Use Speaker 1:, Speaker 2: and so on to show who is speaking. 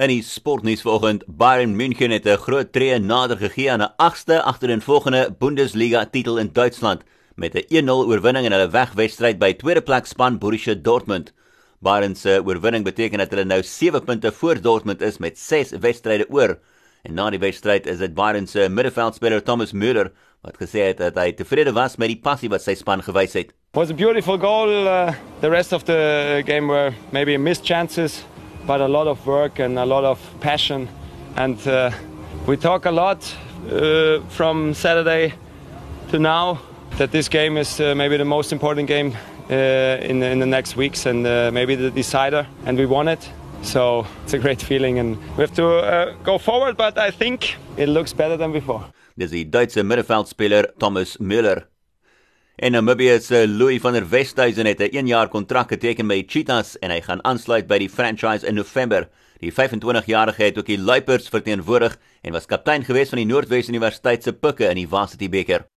Speaker 1: In die sportnuus vanoggend, Bayern München het 'n groot tree nader gegee aan 'n 8ste agtereenvolgende Bundesliga titel in Duitsland met 'n 1-0 oorwinning in hulle wegwedstryd by tweede plek span Borussia Dortmund. Bayern se oorwinning beteken dat hulle nou 7 punte voor Dortmund is met 6 wedstryde oor. En na die wedstryd is dit Bayern se middelveldspeler Thomas Müller wat gesê het dat hy tevrede was met die passie wat sy span gewys het.
Speaker 2: It was a beautiful goal. Uh, the rest of the game were maybe missed chances. But a lot of work and a lot of passion. And uh, we talk a lot uh, from Saturday to now that this game is uh, maybe the most important game uh, in, in the next weeks and uh, maybe the decider. And we won it. So it's a great feeling and we have to uh, go forward, but I think it looks better than before.
Speaker 1: Dis die Duitse middenveldspeler Thomas Müller. En Namibia se Louis van der Westhuizen het 'n 1 jaar kontrak geteken by Cheetahs en hy gaan aansluit by die franchise in November. Die 25-jarige het ook die Luipers verteenwoordig en was kaptein gewees van die Noordwes Universiteit se Pikke in die Varsity beker.